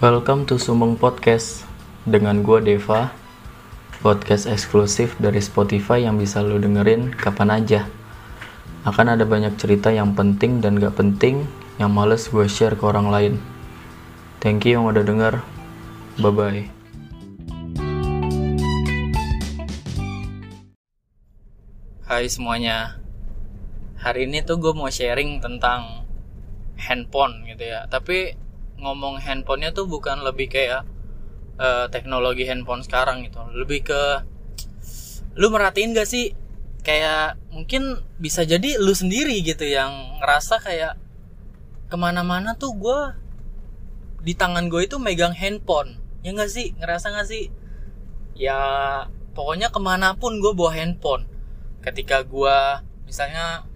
Welcome to Sumbang Podcast. Dengan gue Deva. Podcast eksklusif dari Spotify yang bisa lo dengerin kapan aja. Akan ada banyak cerita yang penting dan gak penting yang males gue share ke orang lain. Thank you yang udah denger. Bye bye Hai semuanya. Hari ini tuh gue mau sharing tentang handphone gitu ya. Tapi ngomong handphonenya tuh bukan lebih kayak uh, teknologi handphone sekarang gitu. Lebih ke lu merhatiin gak sih? Kayak mungkin bisa jadi lu sendiri gitu yang ngerasa kayak ke mana-mana tuh gue di tangan gue itu megang handphone. Ya gak sih? Ngerasa gak sih? Ya pokoknya ke mana pun gue bawa handphone. Ketika gue misalnya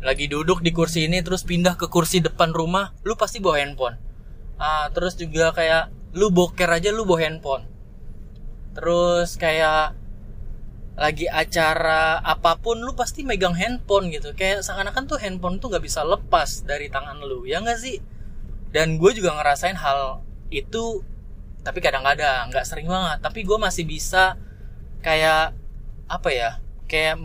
lagi duduk di kursi ini terus pindah ke kursi depan rumah lu pasti bawa handphone ah, terus juga kayak lu boker aja lu bawa handphone. Terus kayak lagi acara apa pun lu pasti megang handphone gitu. Kayak seakan-akan tuh handphone tuh gak bisa lepas dari tangan lu ya gak sih? Dan gue juga ngerasain hal itu tapi kadang-kadang nggak sering banget. Tapi gue masih bisa kayak apa ya kayak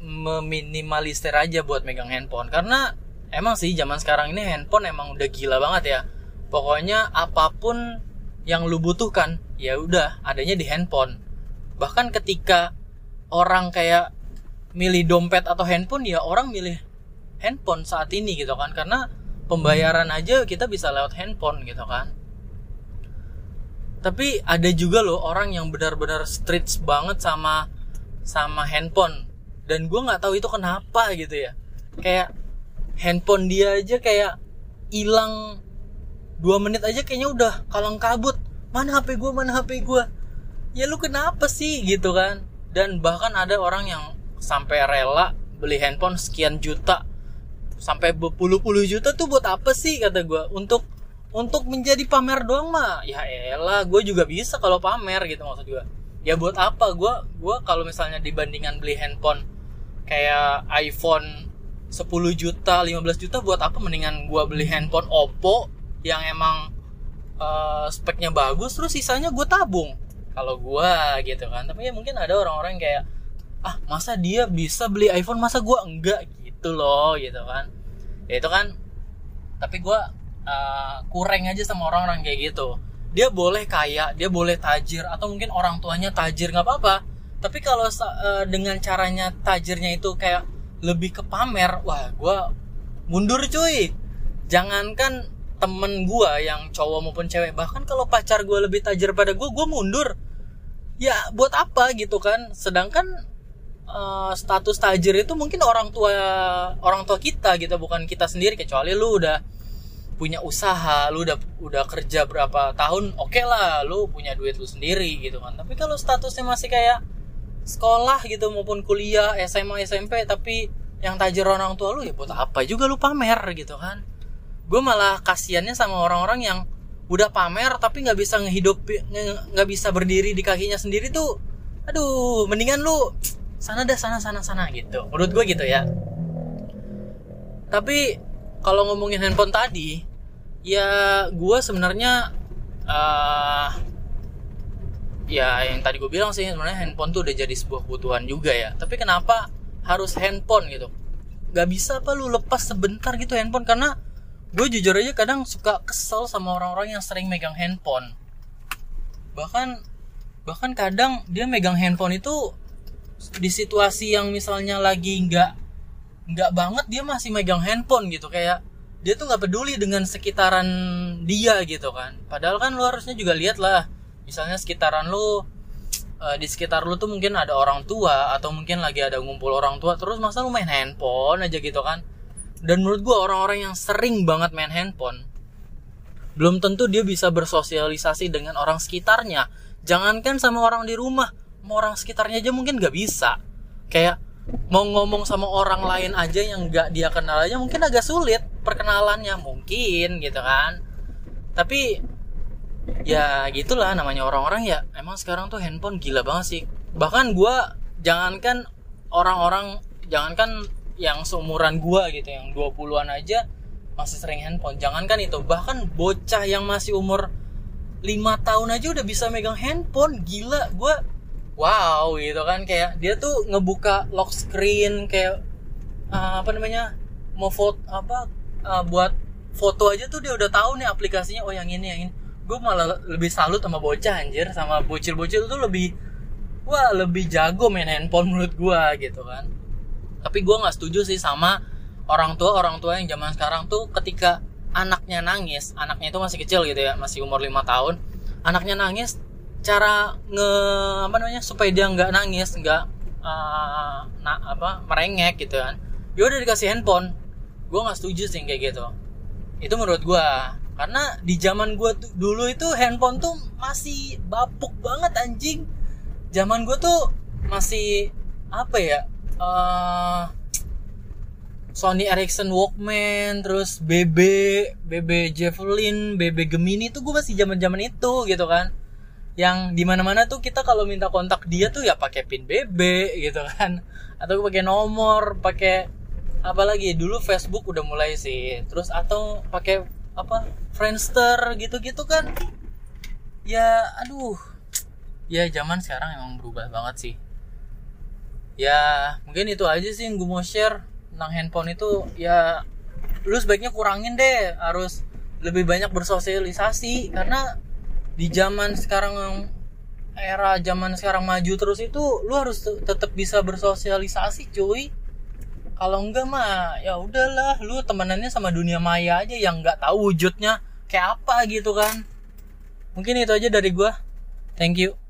meminimalisir aja buat megang handphone. Karena emang sih zaman sekarang ini handphone emang udah gila banget ya pokoknya apa pun yang lu butuhkan ya udah adanya di handphone. Bahkan ketika orang kayak milih dompet atau handphone ya orang milih handphone saat ini gitu kan. Karena pembayaran aja kita bisa lewat handphone gitu kan. Tapi ada juga loh orang yang benar-benar street banget sama sama handphone. Dan gue nggak tahu itu kenapa gitu ya. Kayak handphone dia aja kayak hilang dua menit aja kayaknya udah kalang kabut. Mana HP gue mana HP gue ya lu kenapa sih? Gitu kan. Dan bahkan ada orang yang sampai rela beli handphone sekian juta. Sampai berpuluh-puluh juta tuh buat apa sih kata gue untuk untuk menjadi pamer doang mah ya elah gue juga bisa kalau pamer gitu maksud gue ya buat apa? Gue gue kalau misalnya dibandingkan beli handphone kayak iPhone 10 juta 15 juta buat apa? Mendingan gue beli handphone Oppo yang emang uh, speknya bagus terus sisanya gue tabung. Kalau gue gitu kan tapi ya mungkin ada orang-orang kayak ah masa dia bisa beli iPhone masa gue enggak? Gitu loh gitu kan. Ya itu kan tapi gue uh, kurang aja sama orang-orang kayak gitu. Dia boleh kaya dia boleh tajir atau mungkin orang tuanya tajir nggak apa-apa. Tapi kalau uh, dengan caranya tajirnya itu kayak lebih ke pamer wah gue mundur cuy. Jangankan temen gue yang cowok maupun cewek. Bahkan kalau pacar gue lebih tajir pada gue gue mundur. Ya buat apa gitu kan? Sedangkan uh, status tajir itu mungkin orang tua orang tua kita gitu bukan kita sendiri. Kecuali lu udah punya usaha lu udah udah kerja berapa tahun oke okay lah lu punya duit lu sendiri gitu kan. Tapi kalau statusnya masih kayak sekolah gitu maupun kuliah SMA SMP tapi yang tajir orang tua lu ya buat apa juga lu pamer gitu kan gue malah kasihannya sama orang-orang yang udah pamer tapi nggak bisa ngehidup nggak bisa berdiri di kakinya sendiri tuh aduh mendingan lu sana dah sana sana sana gitu. Menurut gue gitu ya. Tapi kalau ngomongin handphone tadi ya gue sebenarnya uh, ya yang tadi gue bilang sih sebenarnya handphone tuh udah jadi sebuah kebutuhan juga ya. Tapi kenapa harus handphone gitu? Gak bisa apa lu lepas sebentar gitu handphone karena gue jujur aja kadang suka kesel sama orang-orang yang sering megang handphone. Bahkan bahkan kadang dia megang handphone itu di situasi yang misalnya lagi nggak nggak banget dia masih megang handphone gitu. Kayak dia tuh nggak peduli dengan sekitaran dia gitu kan. Padahal kan lu harusnya juga lihat lah misalnya sekitaran lu eh, di sekitar lu tuh mungkin ada orang tua atau mungkin lagi ada ngumpul orang tua terus masa lu main handphone aja gitu kan dan menurut gue orang-orang yang sering banget main handphone belum tentu dia bisa bersosialisasi dengan orang sekitarnya. Jangankan sama orang di rumah mau orang sekitarnya aja mungkin gak bisa. Kayak mau ngomong sama orang lain aja yang gak dia kenal aja mungkin agak sulit perkenalannya mungkin gitu kan. Tapi ya gitulah namanya orang-orang ya emang sekarang tuh handphone gila banget sih. Bahkan gue jangankan orang-orang jangankan yang seumuran gua gitu yang 20-an aja masih sering handphone. Jangankan itu bahkan bocah yang masih umur lima tahun aja udah bisa megang handphone. Gila gue wow gitu kan. Kayak dia tuh ngebuka lock screen kayak uh, apa namanya mau foto apa uh, buat foto aja tuh dia udah tahu nih aplikasinya. Oh yang ini yang ini. Gue malah lebih salut sama bocah anjir sama bocil-bocil tuh lebih wah lebih jago main handphone menurut gue gitu kan tapi gue nggak setuju sih sama orang tua orang tua yang zaman sekarang tuh ketika anaknya nangis anaknya itu masih kecil gitu ya masih umur lima tahun anaknya nangis cara nge apa namanya supaya dia nggak nangis nggak uh, nah apa merengek gitu kan ya udah dikasih handphone. Gue nggak setuju sih kayak gitu. Itu menurut gue karena di zaman gue dulu itu handphone tuh masih bapuk banget anjing. Zaman gue tuh masih apa ya uh, Sony Ericsson Walkman, terus BB, BB Javelin, BB Gemini tuh gue masih zaman zaman itu gitu kan. Yang di mana mana tuh kita kalau minta kontak dia tuh ya pakai pin BB gitu kan, atau pakai nomor, pakai apa lagi dulu Facebook udah mulai sih, terus atau pakai apa Friendster gitu-gitu kan. Ya aduh, ya zaman sekarang emang berubah banget sih. Ya mungkin itu aja sih yang gue mau share tentang handphone itu. Ya lu sebaiknya kurangin deh harus lebih banyak bersosialisasi. Karena di zaman sekarang era zaman sekarang maju terus itu lu harus tetap bisa bersosialisasi cuy. Kalau enggak mah ya udahlah lu temenannya sama dunia maya aja yang nggak tahu wujudnya kayak apa gitu kan. Mungkin itu aja dari gua. Thank you